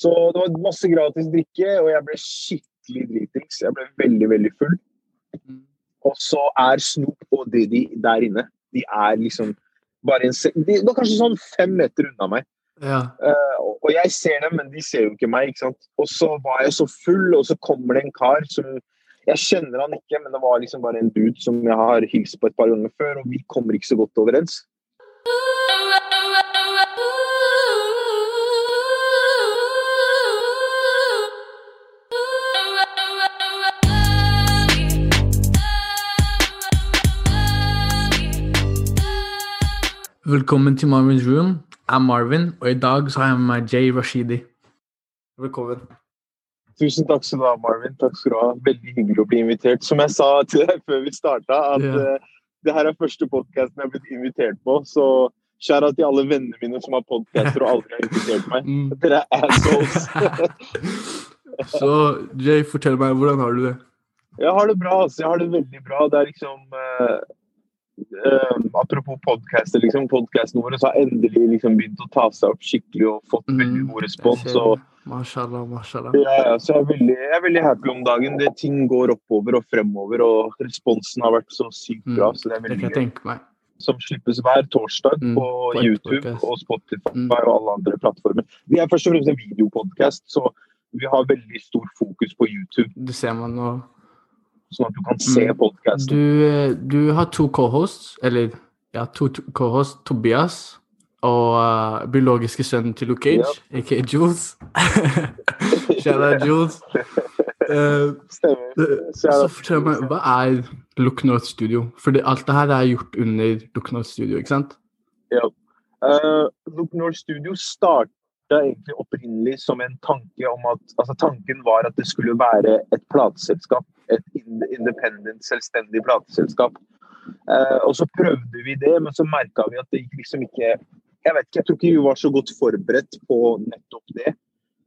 Så det var masse gratis drikke, og jeg ble skikkelig dritings. Jeg ble veldig, veldig full. Mm. Og så er Snoop og Diddy der inne. De er liksom bare en se De var kanskje sånn fem meter unna meg. Ja. Uh, og jeg ser dem, men de ser jo ikke meg. ikke sant? Og så var jeg så full, og så kommer det en kar som Jeg kjenner han ikke, men det var liksom bare en dude som jeg har hilst på et par ganger før, og vi kommer ikke så godt overens. Velkommen til Marvin's Room. Jeg er Marvin, og i dag så har jeg med meg Jay Rashidi. Velkommen. Tusen takk skal du ha, Marvin. Takk skal du ha. Veldig hyggelig å bli invitert. Som jeg sa til deg før vi starta, at yeah. uh, det her er første podkasten jeg har blitt invitert på. Så skjæra til alle vennene mine som har podcaster og aldri har invitert meg. Mm. Dere er assholes. så Jay, fortell meg, hvordan har du det? Jeg har det bra. altså. Jeg har det veldig bra. Det er liksom eh, eh, Apropos podkaster, liksom. Podcasten vår har endelig liksom begynt å ta seg opp skikkelig og fått veldig god respons. Mm, Og. Mashallah, mashallah. ja, ja, så jeg er, veldig, jeg er veldig happy om dagen. Det, ting går oppover og fremover, og responsen har vært så sykt bra. Mm, Så det er veldig jeg gøy. Som slippes hver torsdag Mm, på YouTube podcast. og Spotify Mm. og alle andre plattformer. Vi er først og fremst en videopodcast, så vi har veldig stor fokus på YouTube, Det ser man nå. Sånn at du kan se Mm. podkasten. Du, eh, du har to co-hosts, eller ja, to to co-hosts, Tobias og uh, biologiske sønnen til Luke Cage, aka Jules. Kjære Jules. Uh. Så fortell meg, hva er Look North Studio? For alt det her er gjort under Look North Studio, ikke sant? Uh, Look North Studio starta egentlig opprinnelig som en tanke om at altså Tanken var at det skulle være et plateselskap. Et independent, selvstendig plateselskap. Eh, og så prøvde vi det, men så merka vi at det gikk liksom ikke Jeg vet ikke, jeg tror ikke vi var så godt forberedt på nettopp det.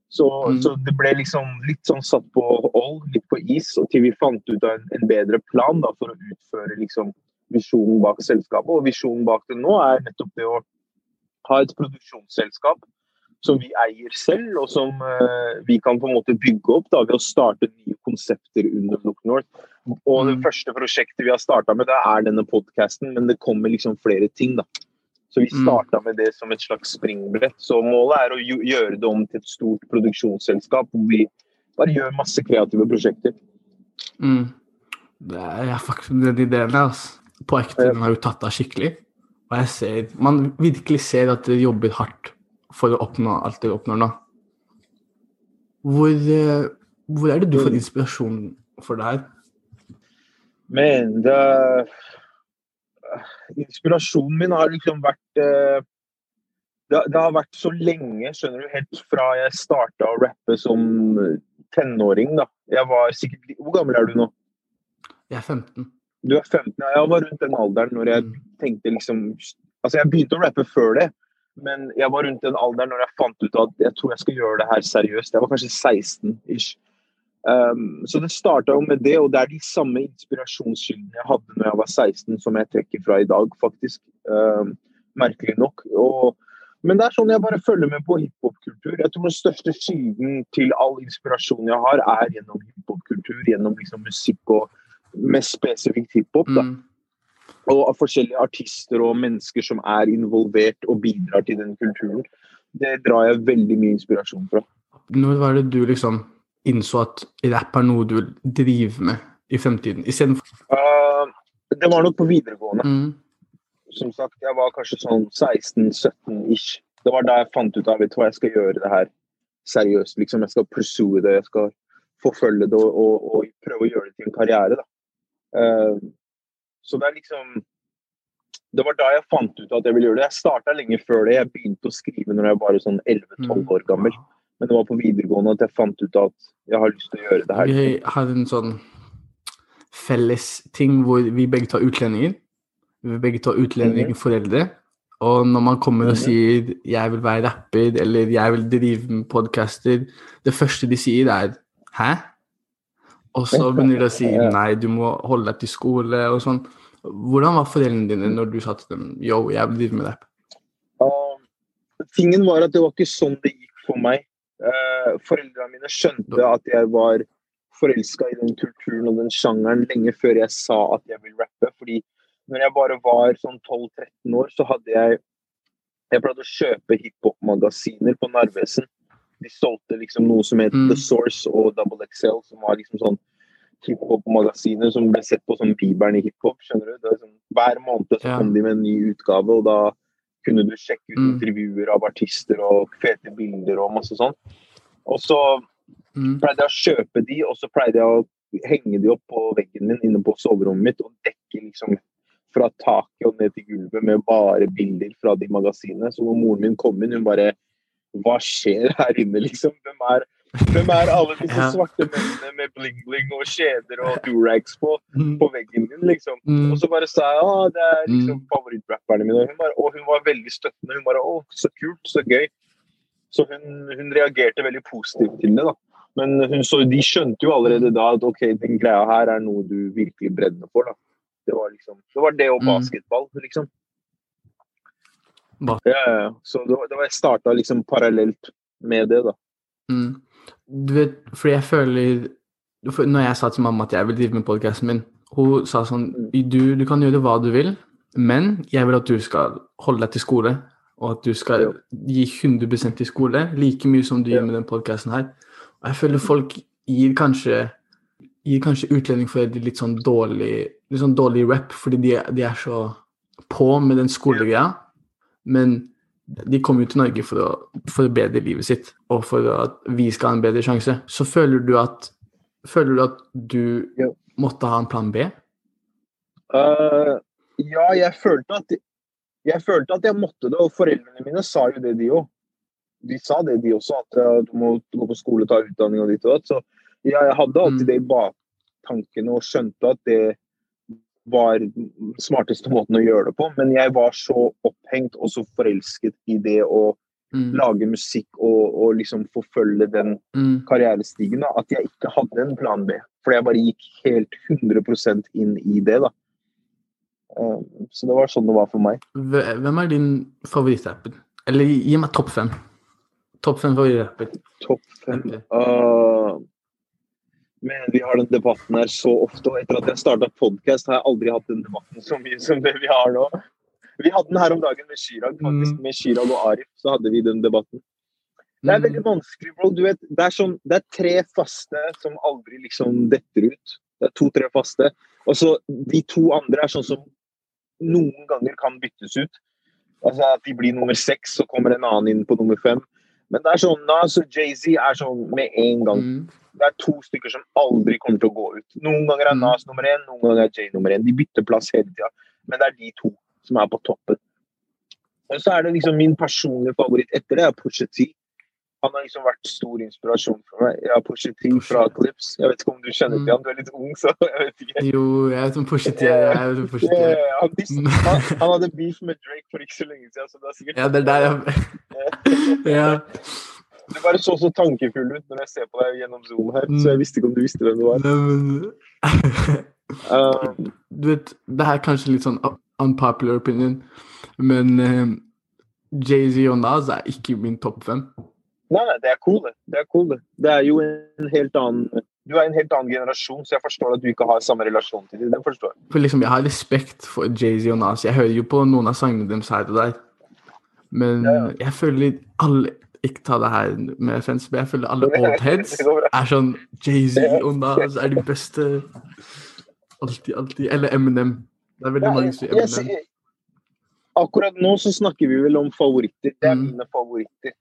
Så, Mm. så det ble liksom litt sånn satt på hold, litt på is, og til vi fant ut av en, en bedre plan da, for å utføre liksom visjonen bak selskapet. Og visjonen bak det nå er nettopp det å ha et produksjonsselskap som vi eier selv, og som uh, vi kan på en måte bygge opp da, ved å starte nye konsepter under Look North. Og det Mm. første prosjektet vi har starta med, det er denne podkasten, men det kommer liksom flere ting. da. Så vi Mm. starta med det som et slags springbrett. Så målet er å gjøre det om til et stort produksjonsselskap hvor vi bare gjør masse kreative prosjekter. Mm. Det er jeg faktisk den ideen der, altså. På ekte, den har jo tatt av skikkelig. Og jeg ser, man virkelig ser at dere jobber hardt for å oppnå alt dere oppnår nå. Hvor, eh, hvor er det du får inspirasjon for det her? Men det Inspirasjonen min har liksom vært eh, det, det har vært så lenge, skjønner du, helt fra jeg starta å rappe som tenåring. da. Jeg var sikkert, Hvor gammel er du nå? Jeg er 15. Du er 15. ja, Jeg var rundt den alderen når jeg Mm. tenkte liksom Altså, jeg begynte å rappe før det, men jeg var rundt den alderen når jeg fant ut at jeg tror jeg skal gjøre det her seriøst. Jeg var kanskje 16 ish. Um, så det starta jo med det, og det er de samme inspirasjonskildene jeg hadde når jeg var 16, som jeg trekker fra i dag, faktisk. Um, merkelig nok. Og, men det er sånn jeg bare følger med på hiphop-kultur. Jeg tror den største kilden til all inspirasjon jeg har, er gjennom hiphop-kultur, gjennom liksom musikk og mest spesifikt hiphop. da Mm. Og av forskjellige artister og mennesker som er involvert og bidrar til den kulturen. Det drar jeg veldig mye inspirasjon fra. Når var det du liksom innså at rapp er noe du vil drive med i fremtiden? Istedenfor Uh, det var nok på videregående. mm. Som sagt, jeg var kanskje sånn 16-17 ish. Det var da jeg fant ut av vet du hva, jeg skal gjøre det her seriøst. liksom. Jeg skal pursue det, jeg skal forfølge det og, og, og prøve å gjøre det til en karriere. da. Uh, så det er liksom Det var da jeg fant ut at jeg ville gjøre det. Jeg starta lenge før det. Jeg begynte å skrive når jeg var sånn 11-12 år gammel. Men det var på videregående at jeg fant ut at jeg har lyst til å gjøre det her. Vi har en sånn felles ting hvor vi begge tar utlendinger. Vi begge tar utlendingforeldre. Og når man kommer og Mhm. sier 'jeg vil være rapper' eller 'jeg vil drive med podcaster', det første de sier, er 'hæ?' Og så begynner de å si 'nei, du må holde deg til skole' og sånn. Hvordan var foreldrene dine når du sa til dem 'yo, jeg vil drive med rapp'? Uh, tingen var at det var ikke sånn det gikk for meg. Uh, foreldrene mine skjønte at jeg var forelska i den kulturen og den sjangeren lenge før jeg sa at jeg vil rappe. Fordi når jeg bare var sånn 12-13 år, så hadde jeg Jeg pleide å kjøpe hiphop-magasiner på Narvesen. De solgte liksom noe som het Mm. The Source og Double XL, som var liksom sånn hiphop-magasiner som ble sett på som bibelen i hiphop. skjønner du? Sånn, hver måned så Ja. kom de med en ny utgave, og da kunne du sjekke ut Mm. intervjuer av artister og fete bilder og masse sånn. Og så Mm. pleide jeg å kjøpe de, og så pleide jeg å henge de opp på veggen min inne på soverommet mitt og dekke liksom fra taket og ned til gulvet med bare bilder fra de magasinene. Så når moren min kom inn, hun bare Hva skjer her inne, liksom? Hvem er, hvem er alle disse svarte mennene med bling-bling og kjeder og durags på, på veggen din, liksom? Mm. Og så bare sa jeg at det er liksom Mm. favorittrapperne mine. Hun, bare, og hun var veldig støttende. Hun bare å, så kult, så gøy. Så hun, hun reagerte veldig positivt til det. da. Men hun så, de skjønte jo allerede da at ok, den greia her er noe du virkelig brenner for. da. Det var liksom, det var det og Mm. basketball, liksom. Ja, ja, ja. Så det var, det var jeg starta liksom parallelt med det, da. Mm. Du vet, fordi jeg føler for Når jeg sa til mamma at jeg vil drive med podkasten min, hun sa sånn du, du kan gjøre hva du vil, men jeg vil at du skal holde deg til skole. Og at du skal gi 100 til skole, like mye som du Ja. gjør med den podkasten her. Og jeg føler folk gir kanskje gir kanskje utlendingsforeldre litt sånn dårlig litt sånn dårlig rep, fordi de, de er så på med den skolegreia. Men de kommer jo til Norge for å forbedre livet sitt, og for at vi skal ha en bedre sjanse. Så føler du at Føler du at du måtte ha en plan B? Uh, ja, jeg følte at jeg følte at jeg måtte det, og foreldrene mine sa jo det, de òg. De sa det, de også, at du må gå på skole, ta utdanning og ditt og datt. Så ja, jeg hadde alltid Mm. det i baktankene og skjønte at det var smarteste måten å gjøre det på. Men jeg var så opphengt og så forelsket i det å Mm. lage musikk og, og liksom forfølge den Mm. karrierestigen da, at jeg ikke hadde en plan B. For jeg bare gikk helt 100% inn i det. da. Um, så det var sånn det var for meg. Hvem er din favorittrapper? Eller gi meg topp fem. Topp fem favorittrapper. Topp fem. Uh, men vi har den debatten her så ofte, og etter at jeg starta podkast, har jeg aldri hatt den debatten så mye som det vi har nå. Vi hadde den her om dagen med Chirag, faktisk. Mm. Med Chirag og Arif så hadde vi den debatten. Det er Mm. veldig vanskelig, bro. Du vet, det, er sånn, det er tre faste som aldri liksom detter ut. Det er to-tre faste. Og så de to andre er sånn som noen ganger kan byttes ut. Altså At de blir nummer seks, så kommer en annen inn på nummer fem. Men det er sånn, Nas og Jay-Z er sånn med en gang. Mm. Det er to stykker som aldri kommer til å gå ut. Noen ganger er Mm. Nas nummer én, noen ganger er Jay nummer én. De bytter plass hele tida. Men det er de to som er på toppen. Og så er det liksom min personlige favoritt etter det er Pusha T. Han har liksom vært stor inspirasjon for meg. Ja, pushet ting fra Clips. Jeg vet ikke om du kjenner Mm. til han, du er litt ung, så jeg vet ikke. Jo, jeg vet om. Jeg Pusha T. Han, han, han hadde beef med Drake for ikke så lenge siden, så det er sikkert Ja, det er der ja. Ja. Du bare så så tankefull ut når jeg ser på deg gjennom Zoom her, så jeg visste ikke om du visste hvem du var. Um, Du vet, det her er kanskje litt sånn unpopular opinion, men eh, Jay-Z og Nas er ikke min topp fem. Nei, nei, det er cool, det. Det er cool, det. Det er jo en helt annen Du er en helt annen generasjon, så jeg forstår at du ikke har samme relasjon til dem. Forstår. For liksom, Jeg har respekt for Jay-Z og Nas. Jeg hører jo på noen av sangene deres her og der. Men Ja, ja. jeg føler alle Ikke ta det her med offense, men jeg føler alle old heads er sånn Jay-Z og Nas er de beste Alltid, alltid. Eller Eminem. Det er veldig Ja, mange som sier Eminem. Akkurat nå så snakker vi vel om favoritter. Det er Mm. mine favoritter.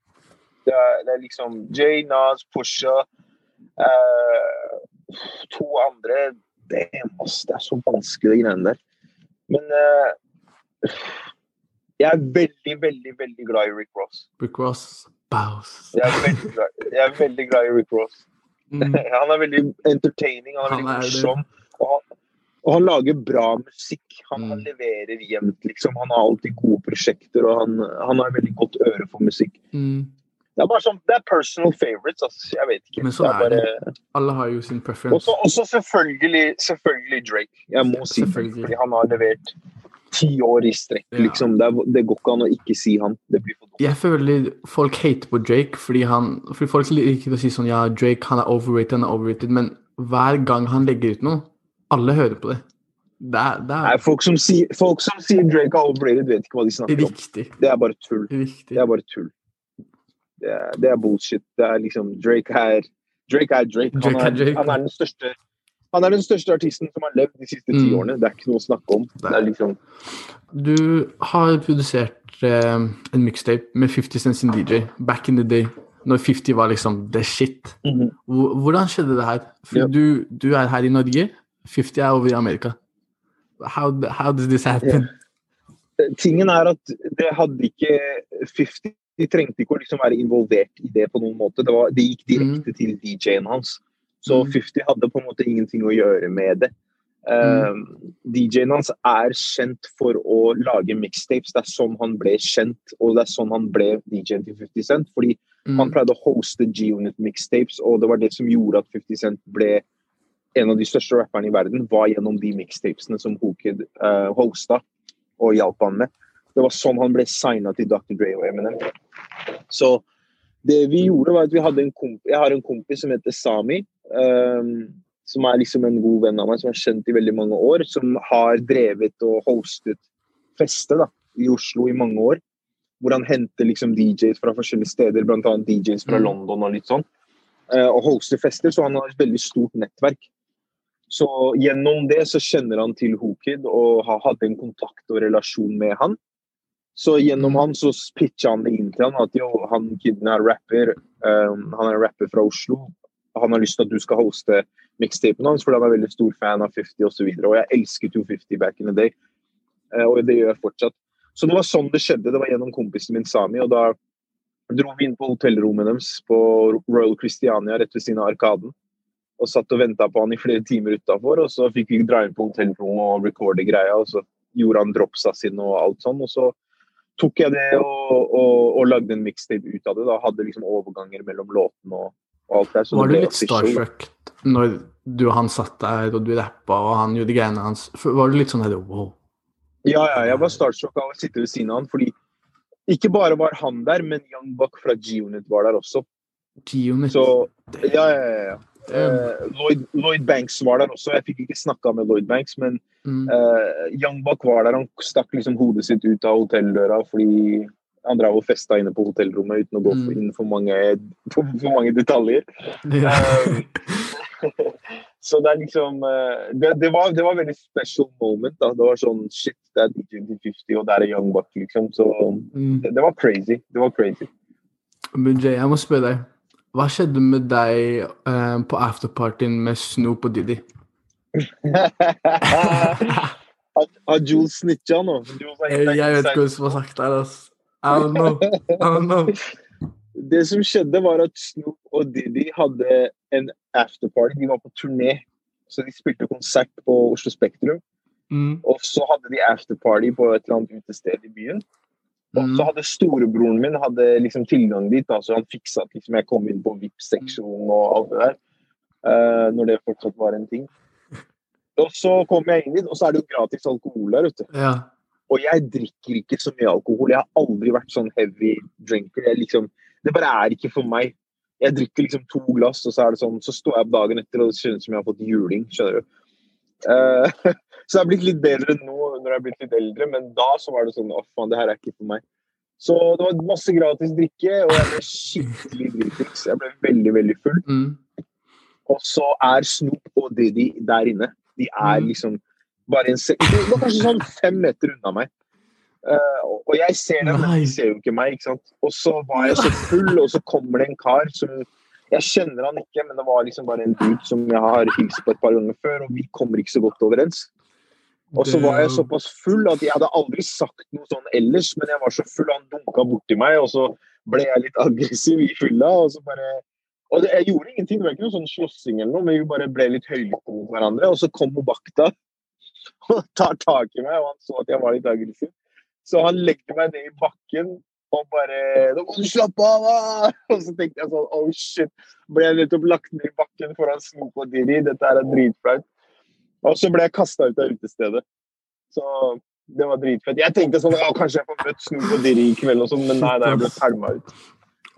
Det er, det er liksom Jay, Nas, Pusha eh, To andre Damn, ass. Det er så vanskelig, de greiene der. Men eh, jeg er veldig, veldig, veldig glad i Rick Ross. Rick Ross. Bows. Jeg er veldig glad, jeg er veldig glad i Rick Ross. Mm. Han er veldig entertaining, han er veldig morsom. Og han, og han lager bra musikk. Han, Mm. han leverer jevnt, liksom. Han har alltid gode prosjekter, og han, han har veldig godt øre for musikk. Mm. Det er bare sånn, det er personal favorites, altså. Jeg vet ikke. Men sånn det er er bare... Alle har jo sin preference. Også, også selvfølgelig, selvfølgelig Drake. Jeg må si det, fordi han har levert ti år i strekk, Ja. liksom. Det, er, det går ikke an å ikke si han. Det blir for dumt. Jeg føler folk hater på Drake fordi han Fordi folk liker å si sånn Ja, Drake han er overrated, han er overrated, men hver gang han legger ut noe, alle hører på det. Det er, det Nei, er folk, som sier, folk som sier Drake er overrated, vet ikke hva de snakker om. Det er bare tull. Riktig. Det er bare tull. Det er, det er bullshit. Det er liksom Drake er Drake. Er Drake. Han, er Drake. han er den største han er den største artisten som har levd de siste ti Mm. årene. Det er ikke noe å snakke om. Liksom Du har produsert eh, en mixtape med 50 Cent sin DJ back in the day, når 50 var liksom the shit. Hvor- Hvordan skjedde det her? Ja. du, du er her i Norge, 50 er over i Amerika. How, how does this happen? Tingen er at det hadde ikke 50 De trengte ikke å liksom være involvert i det på noen måte. Det, var, det gikk direkte til DJ-en hans. Så Mm. 50 hadde på en måte ingenting å gjøre med det. Um, DJ-en hans er kjent for å lage mixtapes. Det er sånn han ble kjent, og det er sånn han ble DJ-en til 50 Cent. Fordi Mm. han pleide å hoste G-Unit mixtapes, og det var det som gjorde at 50 Cent ble en av de største rapperne i verden, var gjennom de mixtapesene som Hookid uh, hosta og hjalp han med. Det var sånn han ble signa til Dr. Dre og Eminem. Så det vi gjorde, var at vi hadde en kompis Jeg har en kompis som heter Sami. um, som er liksom en god venn av meg, som er kjent i veldig mange år. Som har drevet og hostet fester da, i Oslo i mange år. Hvor han henter liksom DJs fra forskjellige steder, bl.a. DJs fra Mm. London og litt sånn. Uh, og hoster fester, så han har et veldig stort nettverk. Så gjennom det så kjenner han til Hokid og har hatt en kontakt og relasjon med han. Så gjennom han så pitcha han det inn til han at jo, han kiden er rapper, um, han er rapper fra Oslo. Han har lyst til at du skal hoste mixtapen hans, fordi han er veldig stor fan av 50 osv. Og, så og jeg elsket jo 50 back in the day, uh, og det gjør jeg fortsatt. Så det var sånn det skjedde. Det var gjennom kompisen min Sami, og da dro vi inn på hotellrommet deres på Royal Christiania rett ved siden av Arkaden. Og satt og venta på han i flere timer utafor, og så fikk vi dra inn på hotellrommet og recorde greia, og så gjorde han dropsa sine og alt sånn, og så tok jeg det og, og, og lagde en mixtape ut av det. da Hadde liksom overganger mellom låtene og, og alt der. Så Var det du litt starstruck når du og han satt der, og du rappa, og han gjorde greiene hans? Var du litt sånn her, wow? Ja, ja, jeg var starstruck av å sitte ved siden av han, fordi ikke bare var han der, men Young Buck fra G-Unit var der også. G-Unit. Så ja, ja, ja. Eh, Lloyd, Lloyd Banks var der også. Jeg fikk ikke snakka med Lloyd Banks, men Mm. uh, Young Buck var der. Han stakk liksom hodet sitt ut av hotelldøra fordi han drev og festa inne på hotellrommet uten å gå Mm. inn for mange, for, for mange detaljer. Ja. Um, så det er liksom uh, det, det, var, det var veldig special moment. da. Det var sånn Shit, det er DJ 50, og det er Young Buck, liksom. Så Mm. det, det var crazy. Det var crazy. Men Jay, jeg må spørre deg. Hva skjedde med deg eh, på afterpartyen med Snoop og Diddy? Har Jules snitcha nå? Jeg, vet ikke hva som har sagt der, Altså. I don't know. I don't know. Det som skjedde, var at Snoop og Diddy hadde en afterparty. De var på turné. Så de spilte konsert på Oslo Spektrum. Mm. Og så hadde de afterparty på et eller annet utested i byen. Og Mm. så hadde storebroren min hadde liksom tilgang dit. Da, så han fiksa at liksom, jeg kom inn på VIP-seksjonen og alt det der. Uh, når det fortsatt var en ting. Og så kom jeg inn dit, og så er det jo gratis alkohol der. du. Ja. Og jeg drikker ikke så mye alkohol. Jeg har aldri vært sånn heavy drinker. Liksom, det bare er ikke for meg. Jeg drikker liksom to glass, og så er det sånn, så står jeg opp dagen etter og det synes som jeg har fått juling. skjønner du. Eh, så jeg har blitt litt bedre nå når jeg har blitt litt eldre, men da så var det sånn Å, faen, det her er ikke for meg. Så det var masse gratis drikke, og jeg ble skikkelig dritings. Jeg ble veldig, veldig full. Mm. Og så er Snoop og Diddy der inne. De er Mm. liksom bare en se De var kanskje sånn fem meter unna meg. Uh, og jeg ser dem, men de ser jo ikke meg. ikke sant? Og så var jeg så full, og så kommer det en kar som Jeg kjenner han ikke, men det var liksom bare en dude som jeg har hilst på et par ganger før, og vi kommer ikke så godt overens. Og så var jeg såpass full at jeg hadde aldri sagt noe sånn ellers, men jeg var så full, han dunka borti meg, og så ble jeg litt aggressiv i fylla, og så bare Og det, jeg gjorde ingenting, det var ikke noe sånn slåssing eller noe, men vi bare ble litt høylytte mot hverandre, og så kom Mobakta og tar tak i meg, og han så at jeg var litt aggressiv. Så han legger meg ned i bakken og bare 'Nå må du slappe av!' da!» Og så tenkte jeg sånn 'Oh shit'. Ble jeg nettopp lagt ned i bakken foran Snoop og Diddy. Dette er dritflaut. Og så ble jeg kasta ut av utestedet. Så Det var dritfett. Jeg tenkte sånn ja, kanskje jeg får møtt Snoop og Diri i kveld, og sånn, men nei, nei, jeg ble pælma ut.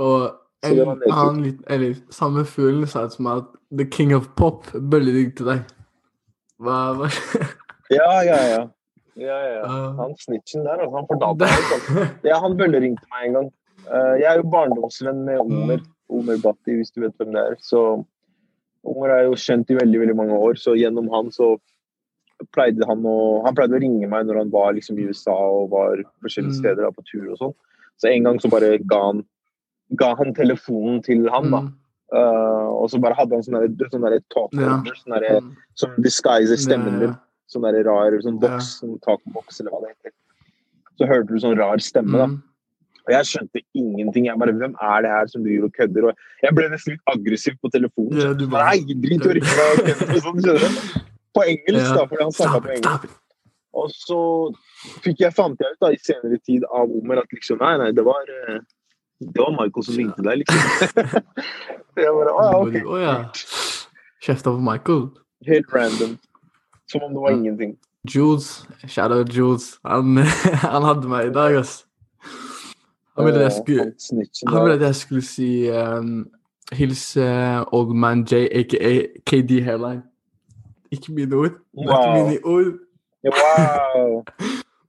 Og en annen litt, eller samme fuglen sa til meg at The King of Pop bølle ringte deg. Hva, hva? Ja, ja, ja. ja, ja. Han snitchen der, altså, han fortalte meg. Ja, han bølleringte meg en gang. Eh, jeg er jo barndomsvenn med Omer. Omer Bhatti, hvis du vet hvem det er. Så Omer er jo kjent i veldig veldig mange år, så gjennom han så pleide han å Han pleide å ringe meg når han var liksom i USA og var forskjellige Mm. steder da, på tur og sånn. Så en gang så bare ga han, ga han telefonen til han, da. Eh, og så bare hadde han sånn derre sånn der talk Ja. der, sånn derre mm. som disguiser stemmen din. Sånn der rar sånn Ja. boks, sånn takboks eller hva det heter. Så hørte du sånn rar stemme, da. Og jeg skjønte ingenting. Jeg bare, Hvem er det her som driver og kødder? Og jeg ble nesten litt aggressiv på telefonen. Ja, du bare- Nei, drit i å rykke meg og kødde sånn, skjønner du? På engelsk, da, fordi han snakka på engelsk. Og så fikk jeg, fant jeg ut da, i senere tid av Omer at liksom Nei, nei, det var eh, det var Michael som ringte deg, liksom. jeg bare, Å ja, ok. Oh, ja. Kjefta på Michael. Helt random. Som om det var ingenting. Jules, shadow Jules, han, han hadde meg i dag, ass. Han ville at jeg Eh, skulle, si um, Hils uh, Old Man J, aka KD Hairline. Ikke mine ord. Er ikke mine ord. Wow.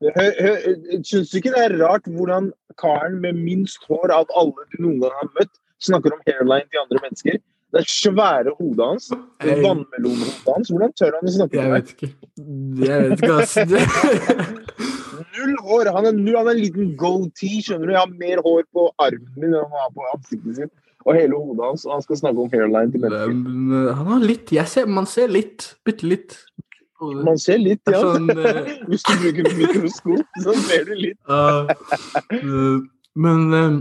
Syns du ikke det er rart hvordan karen med minst hår av alle du noen gang har møtt, snakker om hairline til andre mennesker? Det er svære hodet hans. Det Vannmelonhodet hans. Hvordan tør han å snakke om det? Jeg vet ikke. Jeg vet ikke, ass. Null hår! Han er, null, han er en liten goatee, skjønner du. Jeg har mer hår på armen min enn han har på ansiktet sitt. Og hele hodet hans. Og han skal snakke om hairline til mennesker. Men, han har litt jeg ser, Man ser litt. Bitte litt. Man ser litt, ja. Sånn, uh... Hvis du bruker mikroskop, så ser du litt. Uh, men uh,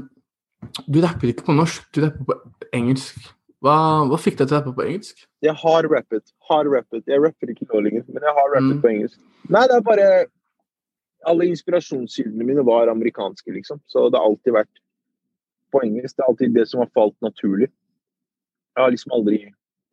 du rapper ikke på norsk, du rapper på engelsk. Hva, hva fikk deg til å rappe på engelsk? Jeg har rappet. Har rappet. Jeg rapper ikke nå lenger, men jeg har rappet Mm. på engelsk. Nei, det er bare Alle inspirasjonskildene mine var amerikanske, liksom. Så det har alltid vært på engelsk. Det er alltid det som har falt naturlig. Jeg har liksom aldri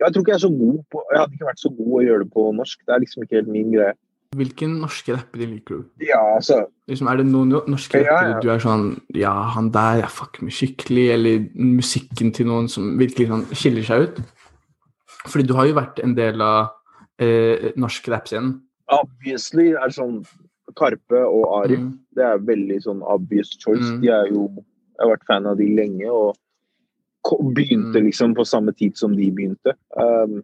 Jeg tror ikke jeg er så god på Jeg hadde ikke vært så god å gjøre det på norsk. Det er liksom ikke helt min greie. Hvilken norske rappere liker du? Ja, altså Liksom, er det noen norske Ja, rappere ja. du er sånn Ja, han der jeg fucker med skikkelig, eller musikken til noen som virkelig sånn skiller seg ut? Fordi du har jo vært en del av eh, norsk rappscenen. Obviously er sånn Karpe og Ari. Mm. Det er veldig sånn obvious choice. Mm. De er jo Jeg har vært fan av de lenge og begynte Mm. liksom på samme tid som de begynte. Um,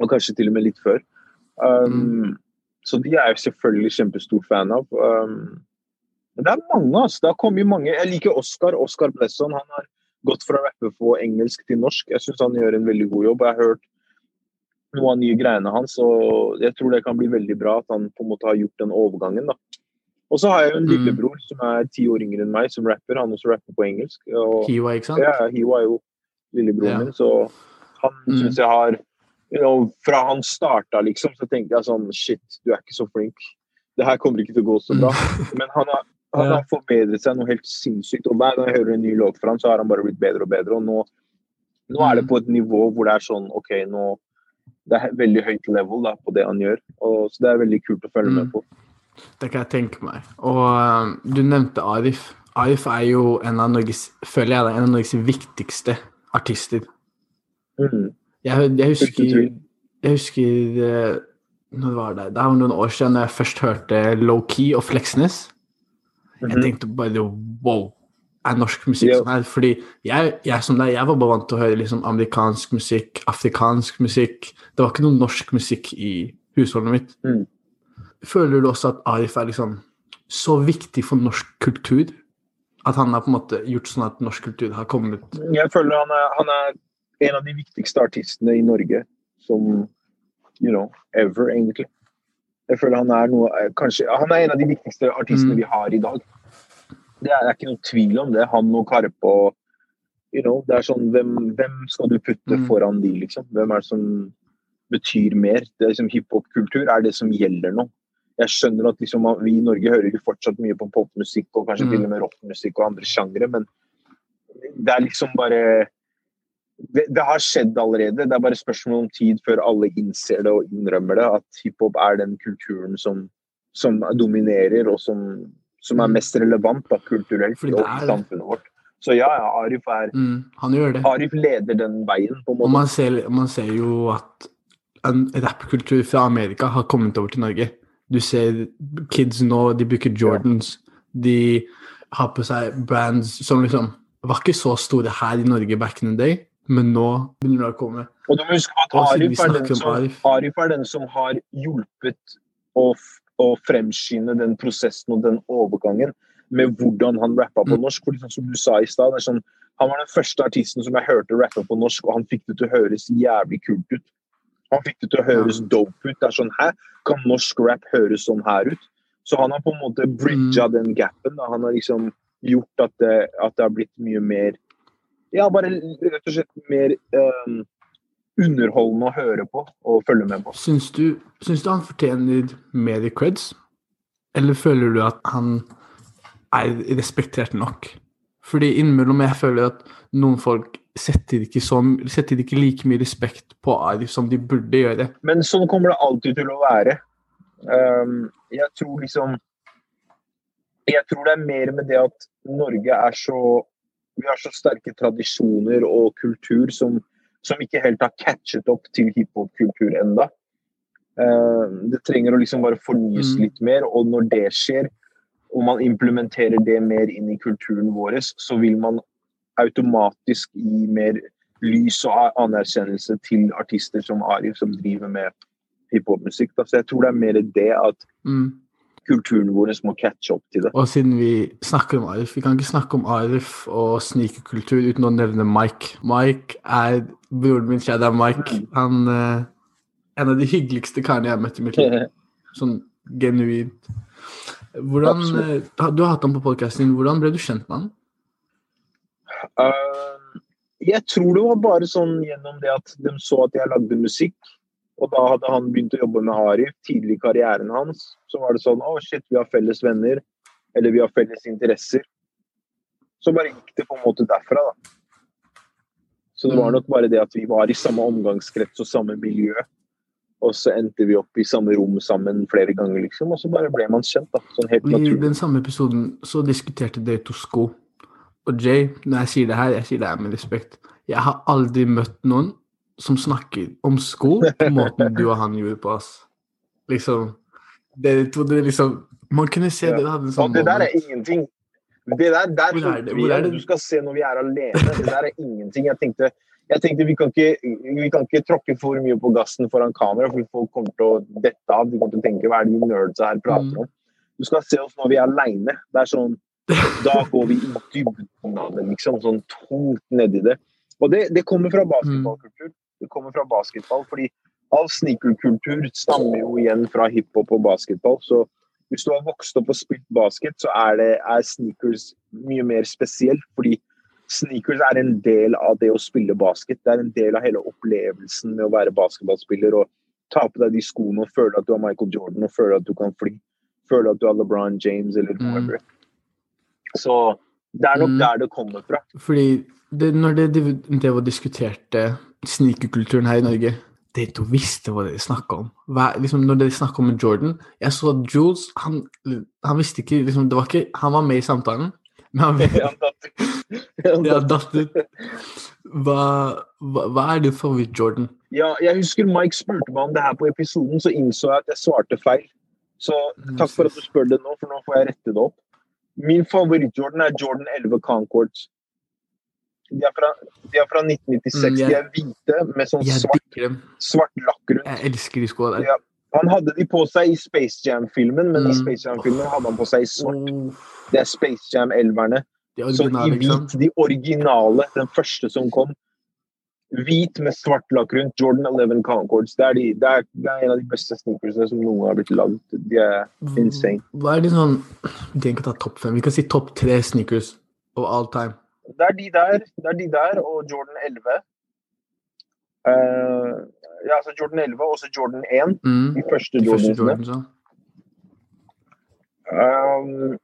og kanskje til og med litt før. Um, Mm. Så de er jeg selvfølgelig kjempestor fan av. Um, men det er mange, altså. Det har kommet mange. Jeg liker Oscar. Oscar Blesson. Han har gått fra å rappe på engelsk til norsk. Jeg syns han gjør en veldig god jobb. Jeg har hørt noen av nye greiene hans, og jeg tror det kan bli veldig bra at han på en måte har gjort den overgangen. da. Og så har jeg jo en Mm. lillebror som er ti år yngre enn meg, som rapper. Han også rapper på engelsk. Og Hiwa, ikke sant? ja, Hiwa er jo lillebroren Ja. min, så han Mm. syns jeg har you know, Fra han starta, liksom, så tenkte jeg sånn Shit, du er ikke så flink. Det her kommer ikke til å gå så bra. Men han har, han Mm. Har forbedret seg noe helt sinnssykt. Og hver gang jeg hører en ny låt fra han, så har han bare blitt bedre og bedre. Og nå, nå er det Mm. på et nivå hvor det er sånn OK, nå Det er veldig høyt level da, på det han gjør. Og, så det er veldig kult å følge Mm. med på. Det kan jeg tenke meg. Og eh, du nevnte Arif. Arif er jo en av Norges, føler jeg en av Norges viktigste artister. Mm. Jeg, jeg husker, jeg husker eh, Når var det? Det var noen år siden jeg først hørte Low Key og Fleksnes. Jeg Mhm. tenkte bare wow, er norsk musikk yeah. som er. Fordi jeg, jeg som deg, jeg var bare vant til å høre liksom amerikansk musikk, afrikansk musikk. Det var ikke noe norsk musikk i husholdet mitt. Mm. Føler du også at Arif er liksom så viktig for norsk kultur? At han har på en måte gjort sånn at norsk kultur har kommet Jeg føler han er, han er en av de viktigste artistene i Norge som you know, ever, egentlig. Jeg føler han er noe kanskje, Han er en av de viktigste artistene Mm. vi har i dag. Det er, det er ikke noen tvil om det. Han og Karpe og you know, det er sånn, hvem, hvem skal du putte Mm. foran de, liksom? Hvem er det som betyr mer? Det er liksom Hiphop-kultur er det som gjelder nå. Jeg skjønner at liksom, vi i Norge hører jo fortsatt mye på popmusikk og kanskje Mm. til og med rockmusikk og andre sjangre, men det er liksom bare det, det har skjedd allerede. Det er bare spørsmål om tid før alle innser det og innrømmer det. At hiphop er den kulturen som som dominerer, og som, som er Mm. mest relevant da, kulturelt og samfunnet vårt. Så ja, ja, Arif, er, Mm, han gjør det. Arif leder den veien, på en Og man ser, man ser jo at en rappkultur fra Amerika har kommet over til Norge. Du ser kids nå, de bruker Jordans. De har på seg brands som liksom var ikke så store her i Norge back in the day, men nå begynner det å komme. Og du må huske at Arif er, den som, Arif. Er den som har hjulpet å, å fremskynde den prosessen og den overgangen med hvordan han rappa på Mm. norsk. For liksom, som du sa i stad, sånn, han var den første artisten som jeg hørte rappe på norsk, og han fikk det til å høres jævlig kult ut. Han fikk det til å høres Ja. dope ut. Det er sånn, Hæ, kan norsk rap høres sånn her ut? Så han har på en måte bridga Mm. den gapen. Da. Han har liksom gjort at det, at det har blitt mye mer Ja, bare rett og slett mer eh, underholdende å høre på og følge med på. Syns du, syns du han fortjener mer creds? Eller føler du at han er respektert nok? Fordi innimellom jeg føler at noen folk setter ikke, så, setter ikke like mye respekt på Arif som de burde gjøre. Men sånn kommer det alltid til å være. Um, jeg tror liksom Jeg tror det er mer med det at Norge er så Vi har så sterke tradisjoner og kultur som, som ikke helt har catchet opp til hiphop-kultur enda. Uh, det trenger å liksom bare fornyes Mm. litt mer, og når det skjer, og man implementerer det mer inn i kulturen vår, så vil man automatisk gi mer lys og anerkjennelse til artister som Arif, som driver med hiphop-musikk. Så jeg tror det er mer det at Mm. Kulturen vår må catche opp til det. Og siden vi snakker om Arif, vi kan ikke snakke om Arif og snikekultur uten å nevne Mike. Mike er broren min, kjære Mike. Han er en av de hyggeligste karene jeg har møtt i mitt liv. Sånn genuint. Hvordan, eh, du har hatt ham på podkasten din. Hvordan ble du kjent med han? Uh, jeg tror det var bare sånn gjennom det at de så at jeg lagde musikk. Og da hadde han begynt å jobbe med Arif tidlig i karrieren hans. Så var det sånn Å, shit, vi har felles venner. Eller vi har felles interesser. Så bare gikk det på en måte derfra, da. Så det var Mm. nok bare det at vi var i samme omgangskrets og samme miljø. Og så endte vi opp i samme rom sammen flere ganger, liksom. Og så bare ble man kjent, da. Sånn helt naturlig. I den samme episoden så diskuterte dere to sko. Og Jay, når jeg sier det her, jeg sier det her med respekt. Jeg har aldri møtt noen som snakker om sko på måten du og han gjorde på oss. Liksom det, det liksom Man kunne se dere hadde en sånn det der er ingenting. Det der, der Hvor er det? Hvor er det? Du skal se når vi er alene. Det der er ingenting. Jeg tenkte, jeg tenkte vi, kan ikke, vi kan ikke tråkke for mye på gassen foran kamera, for folk kommer til å dette av. De kommer til å tenke hva er det de nerdsa her prater Mm. om? Du skal se oss når vi er aleine. Det er sånn Da går vi i dybden av det, liksom. Sånn tungt nedi det. Og det, det kommer fra basketballkultur. Det kommer fra basketball, fordi all sneakerkultur stammer jo igjen fra hiphop og basketball. Så hvis du har vokst opp og spilt basket, så er, det, er sneakers mye mer spesielt. Fordi sneakers er en del av det å spille basket. Det er en del av hele opplevelsen med å være basketballspiller. og Ta på deg de skoene og føle at du har Michael Jordan og føle at du kan fly. Føle at du har LeBron James eller Mm. whoever. Så det er nok Mm. der det kommer fra. Fordi det, når det, det og diskuterte snikerkulturen her i Norge de to visste hva de snakka om. Hva, liksom, når de snakka om Jordan Jeg så at Jules han, han visste ikke liksom, det var ikke, Han var med i samtalen, men han, Ja, datt ut. Hva, hva, hva er din favoritt-Jordan? Ja, jeg husker Mike spurte meg om det her på episoden, så innså jeg at jeg svarte feil. Så takk for at du spør det nå, for nå får jeg rette det opp. Min favoritt-Jordan er Jordan 11 Concords. De er fra, de er fra 1996. Mm, jeg- De er hvite med sånn svart, svart lakk rundt. Jeg elsker de skoene der. Ja. Han hadde de på seg i Space Jam-filmen, men i Mm. Space Jam-filmen hadde han på seg i svart. Oh, Det er Space Jam-elverne. Så i hvit, de originale, den første som kom. Hvit med svart lakk rundt. Jordan 11 Concords. Det er, de, det, er, det er en av de beste sneakersene som noen har blitt lagd. De er insane. Hva er de sånn Vi kan ikke ta topp fem. Vi kan si topp tre sneakers of all time. Det er de der, det er de der og Jordan 11. Uh, ja, altså Jordan 11 og så Jordan 1. Mm. De første De første. Jordans, ja. Um,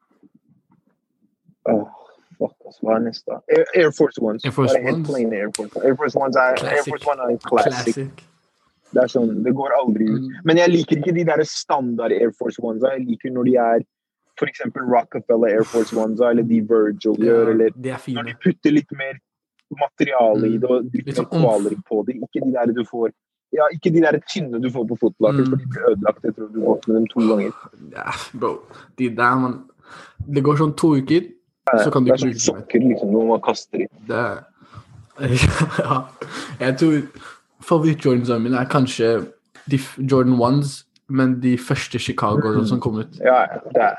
åh, fuck, hva er neste? Air, Air Force Ones. Air Force helt Ones? plain Air Force, Air Force Ones er, Air Force One er classic. Classic. Det er sånn, det går aldri ut. Mm. Men jeg liker ikke de der standard Air Force Ones. Jeg liker når de er f.eks. Rockefeller Air Force Ones eller de Virgil gjør, eller de når de putter litt mer materiale i det og litt Litt mer sånn kvaler på det. Ikke de der du får ja, ikke de der tynne du får på fotlaker, Mm. for de blir ødelagt etter at du har gått med dem to ganger. Ja, bro. De der, man Det går sånn to uker, så kan du Det er som sokker liksom, noen man kaster i. Det Ja. Jeg tror favoritt-Jordans mine er kanskje de Jordan Ones, men de første Chicago som kom ut. Ja, ja, det er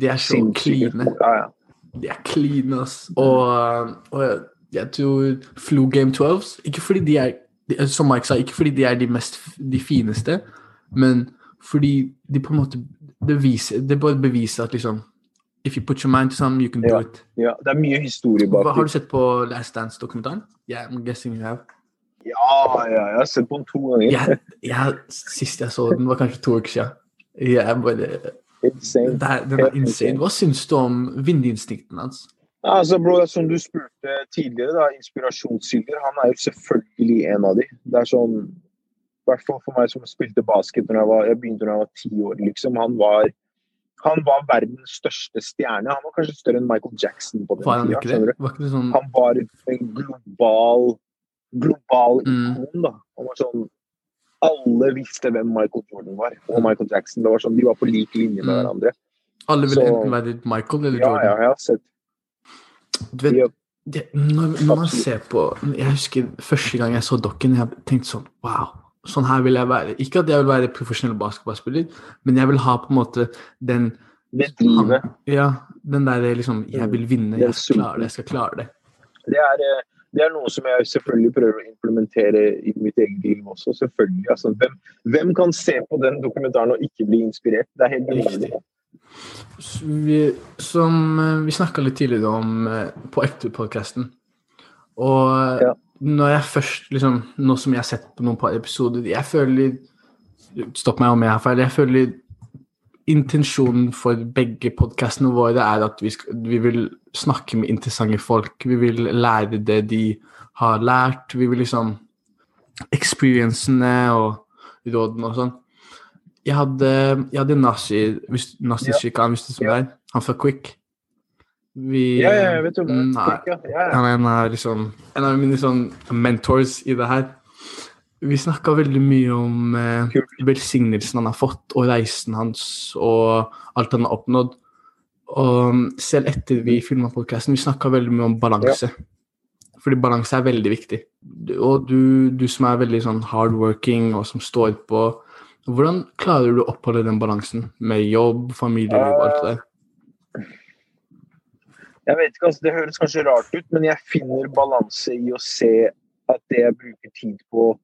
De er så kline. Ja, ja. De er clean, ass. Og, og jeg tror Flu Game 12 Ikke fordi de er de- Som Mike sa, ikke fordi de er de mest de fineste, men fordi de på en måte Det, viser, det bare beviser at liksom If you put your mind to something, you can do Ja. it. ja, det er mye historie Hva, det. har du sett på Last Dance-dokumentaren? Yeah, I'm guessing you have. Ja, ja, jeg har sett på den to ganger. Jeg, jeg, sist jeg så den, var kanskje to uker siden. Jeg bare, Insane. det er, den er insane. Hva syns du om vinneinstinkten hans? Altså, bro, som du spurte tidligere, da, inspirasjonskilder, han er jo selvfølgelig en av de. Det er sånn, i hvert fall for meg som spilte basket når jeg var, jeg begynte da jeg var ti år, liksom. Han var, han var verdens største stjerne. Han var kanskje større enn Michael Jackson på den Var han tida. ikke? Var ikke sånn Han var en global, global Mm. ikon, da. Han var sånn, alle visste hvem Michael Jordan var, og Michael Jackson. Det var sånn, De var på lik linje med Mm. hverandre. Alle ville så- enten være Michael eller Jordan. ja, jeg har sett. Du vet, det, når, når man ser på Jeg husker første gang jeg så dokken, jeg tenkte sånn Wow, sånn her vil jeg være. Ikke at jeg vil være profesjonell basketballspiller, men jeg vil ha på en måte den Det drivet. Ja, den der liksom Jeg vil vinne, jeg skal klare det, jeg skal klare det. Det er, eh, det er noe som jeg selvfølgelig prøver å implementere i mitt eget liv også. selvfølgelig. Altså, hvem, hvem kan se på den dokumentaren og ikke bli inspirert? Det er helt riktig. Vi, som eh, vi snakka litt tidligere om eh, på Ekte-podkasten. Og Ja. Når jeg først liksom, Nå som jeg har sett på noen par episoder Jeg føler Stopp meg om jeg har feil. Jeg føler intensjonen for begge podkastene våre er at vi, skal, vi vil snakke med interessante folk. Vi vil lære det de har lært. Vi vil liksom Experiencene og rådene og sånn. Jeg hadde, jeg hadde Nasir, Nasir Shikan, hvis det som Ja. er. Han fra Quick. Vi Ja, ja, jeg vet jo Mm. Ja, ja. Han er en av, liksom, en av mine sånn mentors i det her. Vi snakka veldig mye om eh, velsignelsen han har fått, og reisen hans, og alt han har oppnådd. Og selv etter vi filma podkasten, vi snakka veldig mye om balanse. Fordi balanse er veldig viktig. Og du, du som er veldig sånn hardworking, og som står på Hvordan klarer du å oppholde den balansen med jobb, familieliv og alt det der? Jeg vet ikke, altså, Det høres kanskje rart ut, men jeg finner balanse i å se at det jeg bruker tid på,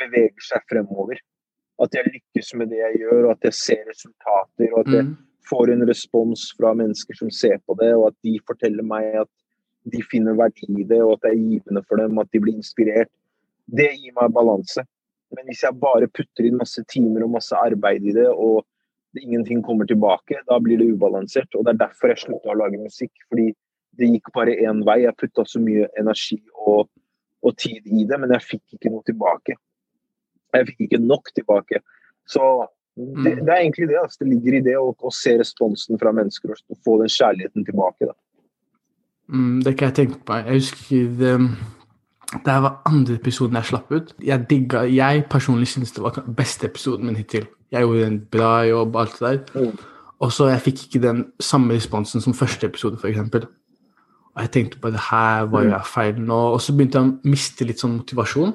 beveger seg fremover. At jeg lykkes med det jeg gjør, og at jeg ser resultater. og at jeg Mm. får en respons fra mennesker som ser på det, og at de forteller meg at de finner verdi i det, og at det er givende for dem, at de blir inspirert. Det gir meg balanse. Men hvis jeg bare putter inn masse timer og masse arbeid i det, og ingenting kommer tilbake, da blir det ubalansert. Og det er derfor jeg slutta å lage musikk. Fordi det gikk bare én vei. Jeg putta så mye energi og, og tid i det, men jeg fikk ikke noe tilbake. Jeg fikk ikke nok tilbake. Så det, Mm. det er egentlig det. Altså. Det ligger i det å, å se responsen fra mennesker og, få den kjærligheten tilbake. Mm, det kan jeg tenke på. Jeg husker det, det var andre episoden jeg slapp ut. Jeg digga, jeg personlig synes det var beste episoden min hittil. Jeg gjorde en bra jobb, alt det der. Mm. Og så jeg fikk ikke den samme responsen som første episode, f.eks. Og jeg tenkte bare her var jo jeg feil nå. Og så begynte jeg å miste litt sånn motivasjon.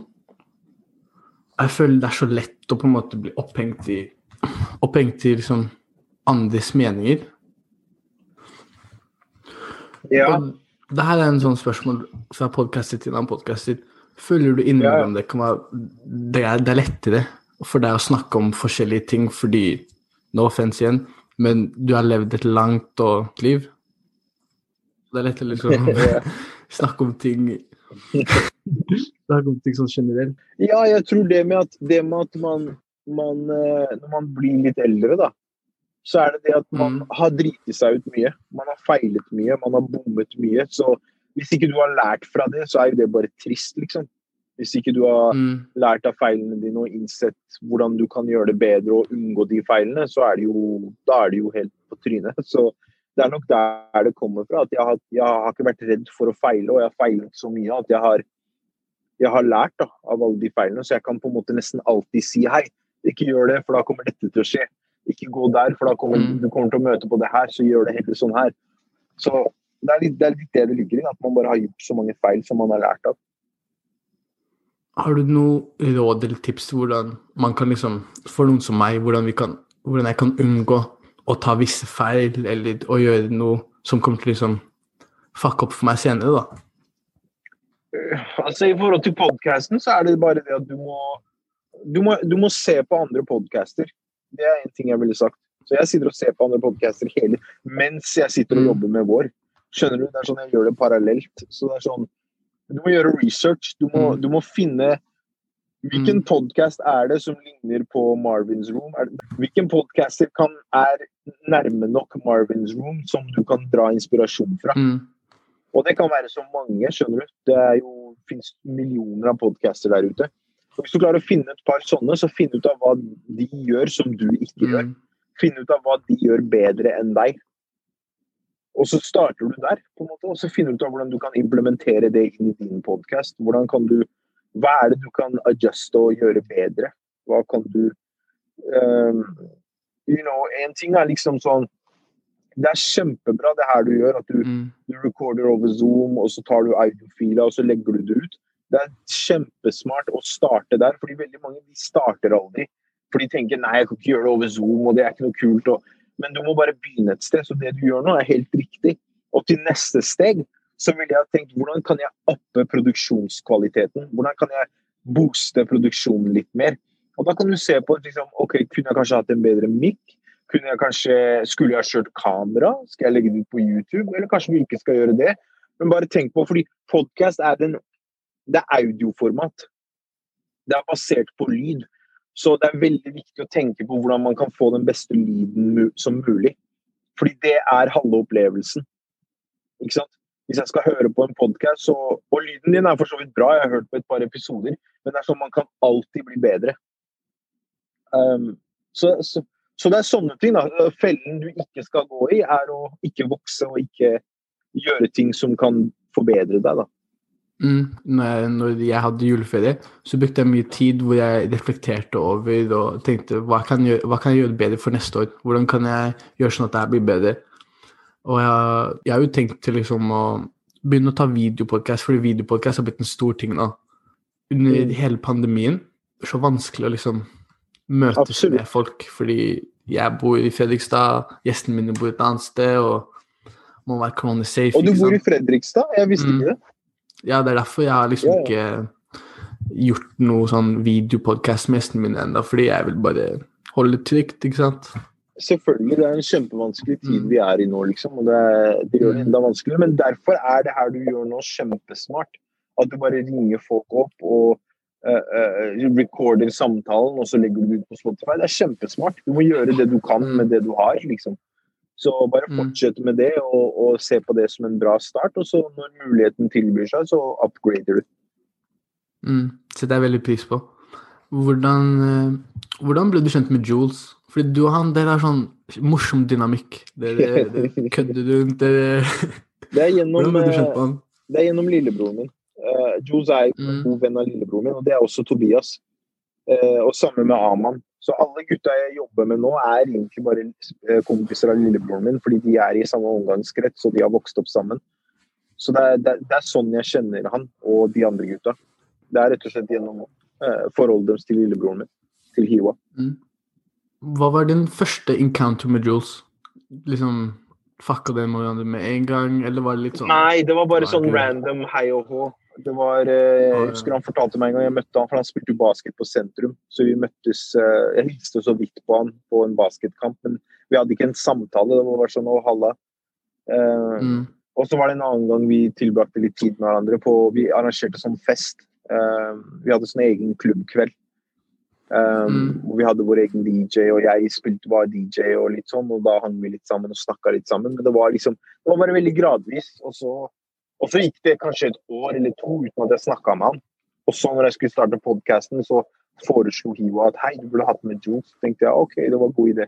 Jeg føler det er så lett å på en måte bli opphengt i Opphengt i liksom andres meninger. Ja, Og det her er en sånn spørsmål fra podkastet til en annen podkast. Føler du innimellom det kan være det er, det er lettere for deg å snakke om forskjellige ting fordi No offense igjen, men du har levd et langt og liv. Det er lettere liksom snakke om ting Snakke om ting sånn generelt. ja jeg tror det med at, det med at man, man eh, Når man blir litt eldre, da, så er det det at man Mm. har driti seg ut mye. Man har feilet mye, man har bommet mye. Så hvis ikke du har lært fra det, så er jo det bare trist, liksom. Hvis ikke du har Mm. lært av feilene dine og innsett hvordan du kan gjøre det bedre og unngå de feilene, så er det jo, da er det jo helt på trynet. Så det er nok der det kommer fra. At jeg har, jeg har ikke vært redd for å feile, og jeg har feilet så mye at jeg har, jeg har lært da, av alle de feilene. Så jeg kan på en måte nesten alltid si hei, ikke gjør det, for da kommer dette til å skje. Ikke gå der, for da kommer Mm. du kommer til å møte på det her, så gjør det heller sånn her. Så det er litt det, er litt det det ligger i, at man bare har gjort så mange feil som man har lært av. Har du noe råd eller tips til hvordan man kan liksom, for noen som meg, hvordan, vi kan, hvordan jeg kan unngå å ta visse feil, eller å gjøre noe som kommer til liksom fucke opp for meg senere, da? Altså I forhold til podkasten, så er det bare det at du må, du må, du må se på andre podcaster. Det er en ting jeg ville sagt. Så jeg sitter og ser på andre podcaster hele mens jeg sitter og Mm. jobber med vår. Skjønner du? Det er sånn jeg gjør det parallelt. Så det er sånn Du må gjøre research. Du må, Mm. du må finne Hvilken Mm. podcast er det som ligner på Marvins Room? Hvilken podcaster kan, er nærme nok Marvins Room som du kan dra inspirasjon fra? Mm. Og det kan være så mange, skjønner du. Det er jo, finnes millioner av podcaster der ute. Og hvis du klarer å finne et par sånne, så finn ut av hva de gjør som du ikke gjør. Mm. Finn ut av hva de gjør bedre enn deg. Og så starter du der, på en måte, og så finner du ut av hvordan du kan implementere det inn i din podkast. Hvordan kan du Hva er det du kan adjuste og gjøre bedre? Hva kan du um, you know, En ting er liksom sånn Det er kjempebra det her du gjør, at du Mm. du recorder over Zoom, og så tar du audiofila, og så legger du det ut. Det er kjempesmart å starte der, fordi veldig mange de starter aldri. For de tenker nei, jeg kan ikke gjøre det over Zoom, og det er ikke noe kult. Og... Men du må bare begynne et sted. Så det du gjør nå, er helt riktig. Og til neste steg så ville jeg tenkt hvordan kan jeg oppe produksjonskvaliteten? Hvordan kan jeg booste produksjonen litt mer? Og da kan du se på liksom, ok, kunne jeg kanskje hatt en bedre mic? Kunne jeg kanskje, Skulle jeg ha kjørt kamera? Skal jeg legge det ut på YouTube? Eller kanskje vi ikke skal gjøre det? Men bare tenk på, fordi podcast er, er audioformat. Det er basert på lyd. Så det er veldig viktig å tenke på hvordan man kan få den beste lyden som mulig. Fordi det er halve opplevelsen. Ikke sant? Hvis jeg skal høre på en podkast, og lyden din er for så vidt bra, jeg har hørt på et par episoder, men det er sånn man kan alltid bli bedre. Um, så, så, så, det er sånne ting. da. Fellen du ikke skal gå i, er å ikke vokse og ikke gjøre ting som kan forbedre deg. da. Mm. Når, jeg, hadde juleferie, så brukte jeg mye tid hvor jeg reflekterte over og tenkte hva kan jeg gjøre, hva kan jeg gjøre bedre for neste år? Hvordan kan jeg gjøre sånn at det her blir bedre? Og jeg, jeg har jo tenkt til liksom å begynne å ta videopodkast, fordi videopodkast har blitt en stor ting nå. Under Mm. hele pandemien det er så vanskelig å liksom møtes Absolutt. med folk, fordi jeg bor i Fredrikstad, gjestene mine bor et annet sted, og må være corona safe. Og du bor i? Fredrikstad? Jeg visste Mm. ikke det. Ja, det er derfor jeg har liksom ikke gjort noe sånn videopodkast med gjestene mine ennå, fordi jeg vil bare holde det trygt, ikke sant? Selvfølgelig, det er en kjempevanskelig tid Mm. vi er i nå, liksom. Og det, det gjør det Mm. enda vanskeligere. Men derfor er det her du gjør nå, kjempesmart. At du bare ringer folk opp og uh, uh, recorder samtalen, og så legger du det ut på Spotify. Det er kjempesmart. Du må gjøre det du kan Mm. med det du har, liksom. Så bare fortsette fortsett med det, og, og se på det som en bra start. Og så når muligheten tilbyr seg, så upgrader du. Mm, setter jeg veldig pris på. Hvordan, eh, hvordan ble du kjent med Jules? Fordi du og han, dere har sånn morsom dynamikk. Dere, dere kødder rundt, dere Det er gjennom, eh, det er gjennom lillebroren min. Uh, Jules er en Mm. god venn av lillebroren min, og det er også Tobias. Eh, og samme med Aman. Så alle gutta jeg jobber med nå, er egentlig bare eh, kompiser av lillebroren min, fordi de er i samme omgangskrets, og de har vokst opp sammen. Så det er, det, det er sånn jeg kjenner han og de andre gutta. Det er rett og slett gjennom eh, forholdet deres til lillebroren min, til Hiwa. Hva var din første encounter med Jules? Liksom Fucka dere med hverandre med en gang, eller var det litt sånn Nei, det var bare sånn random hei og hå. Det var, eh, jeg husker Han fortalte meg en gang jeg møtte han, for han spilte jo basket på sentrum. Så vi møttes eh, Jeg hilste så vidt på han på en basketkamp, men vi hadde ikke en samtale. Det var bare sånn å halla. Eh, mm, Og så var det en annen gang vi tilbrakte litt tid med hverandre. på Vi arrangerte sånn fest. Vi hadde sånn egen klubbkveld. Um, Mm. Vi hadde vår egen DJ, og jeg spilte bare DJ, og litt sånn, og da hang vi litt sammen og snakka litt sammen. Men det var liksom, det var bare veldig gradvis. Og så, og så gikk det kanskje et år eller to uten at jeg snakka med han. Og så når jeg skulle starte podkasten, så foreslo Hiwa at hei, du burde hatt med Jules. Så tenkte jeg OK, det var en god idé.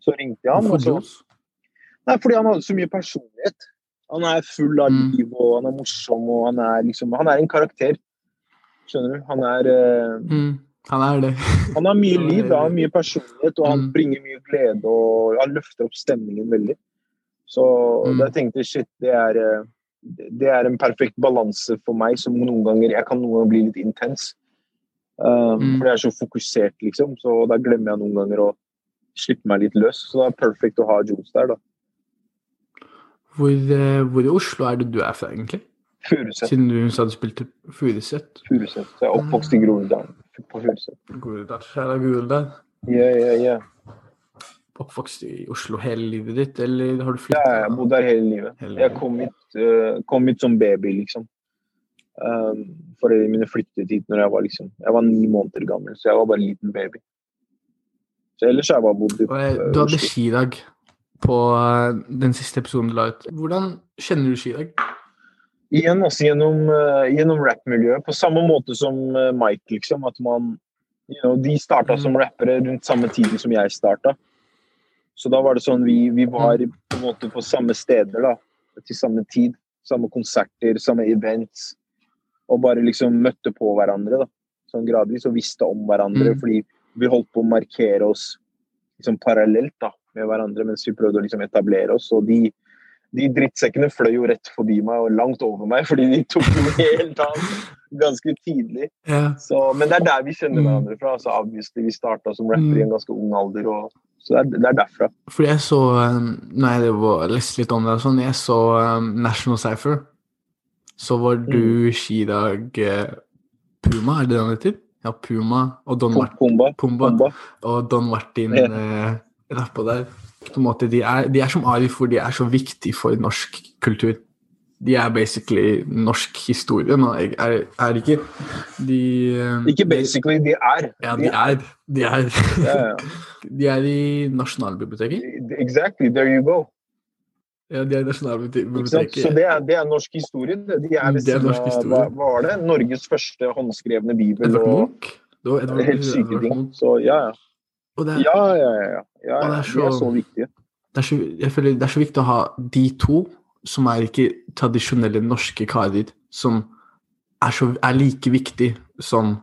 Så ringte jeg han. Hvorfor Jules? nei, fordi han hadde så mye personlighet. Han er full av Mm. liv, og han er morsom, og han er liksom Han er en karakter. Skjønner du? Han er uh, Mm, han er det. Han har mye liv, han har mye personlighet, og han Mm. bringer mye glede. og Han løfter opp stemningen veldig. Så Mm. da tenkte jeg shit, det er, eh, det er en perfekt balanse for meg som noen ganger Jeg kan noen ganger bli litt intens. Um, Mm. For jeg er så fokusert, liksom. Så da glemmer jeg noen ganger å slippe meg litt løs. Så det er perfekt å ha Jones der, da. Hvor, uh, hvor i Oslo er det du er fra, egentlig? Furuset. Siden du sa du spilte Furuset. Furuset. Så jeg er oppvokst i Groruddalen. På Furuset. Groruddalen. Kjære Groruddal. Ja, ja, ja. Oppvokst i Oslo hele livet ditt, eller har du Ja, jeg har bodd der hele livet. Hele Jeg kom hit, uh, kom hit som baby, liksom. Um, Foreldrene mine flyttet hit når jeg var liksom Jeg var ni måneder gammel, så jeg var bare en liten baby. Så ellers har jeg bare bodd i Oslo. eh, du hadde Oslo. skidag på uh, den siste episoden du la ut. Hvordan kjenner du skidag? Igjen altså gjennom, uh, gjennom rappmiljøet, på samme måte som eh, Mike, liksom. At man you know, De starta Mm. som rappere rundt samme tid som jeg starta. Så da var det sånn vi, vi var Mm. på en måte på samme steder, da. Til samme tid. Samme konserter, samme events. Og bare liksom møtte på hverandre, da. Sånn gradvis. Og visste om hverandre. Mm. Fordi vi holdt på å markere oss liksom parallelt da, med hverandre mens vi prøvde å liksom etablere oss. Og de, de drittsekkene fløy jo rett forbi meg og langt over meg, fordi de tok jo helt av ganske tidlig. Ja. Så, men det er der vi kjenner Mm. hverandre fra. altså obviously Vi starta som rapper i en ganske ung alder, og, så det er, det er derfra. Fordi jeg så um, Når jeg leste litt om det, og sånn, jeg så um, National Cypher. Så var Mm. du skidag eh, Puma, er det det han heter? Ja, Puma og Don Martin. Pumba. Pumba Pumba. og Don Martin yeah. eh, rappa der. De, er, de er som Arif, for de er så viktige for norsk kultur. De er basically norsk historie nå, er, er, ikke? De eh, Ikke basically, de er. Ja, de er. De er, de er i Nasjonalbiblioteket. Exactly, there you go. Ja, de er i Nasjonalbiblioteket. Så det er, det er norsk historie. De er ved siden av hva, var det? Norges første håndskrevne bibel. Edvard Munch. Det var Edvard, helt syke ting. Så ja, ja. Og det er, Ja, ja, ja. ja. ja, det er er De er så- så viktige. det, er så, jeg føler det er så viktig å ha de to, som er ikke tradisjonelle norske karer, som er, så, er like viktig som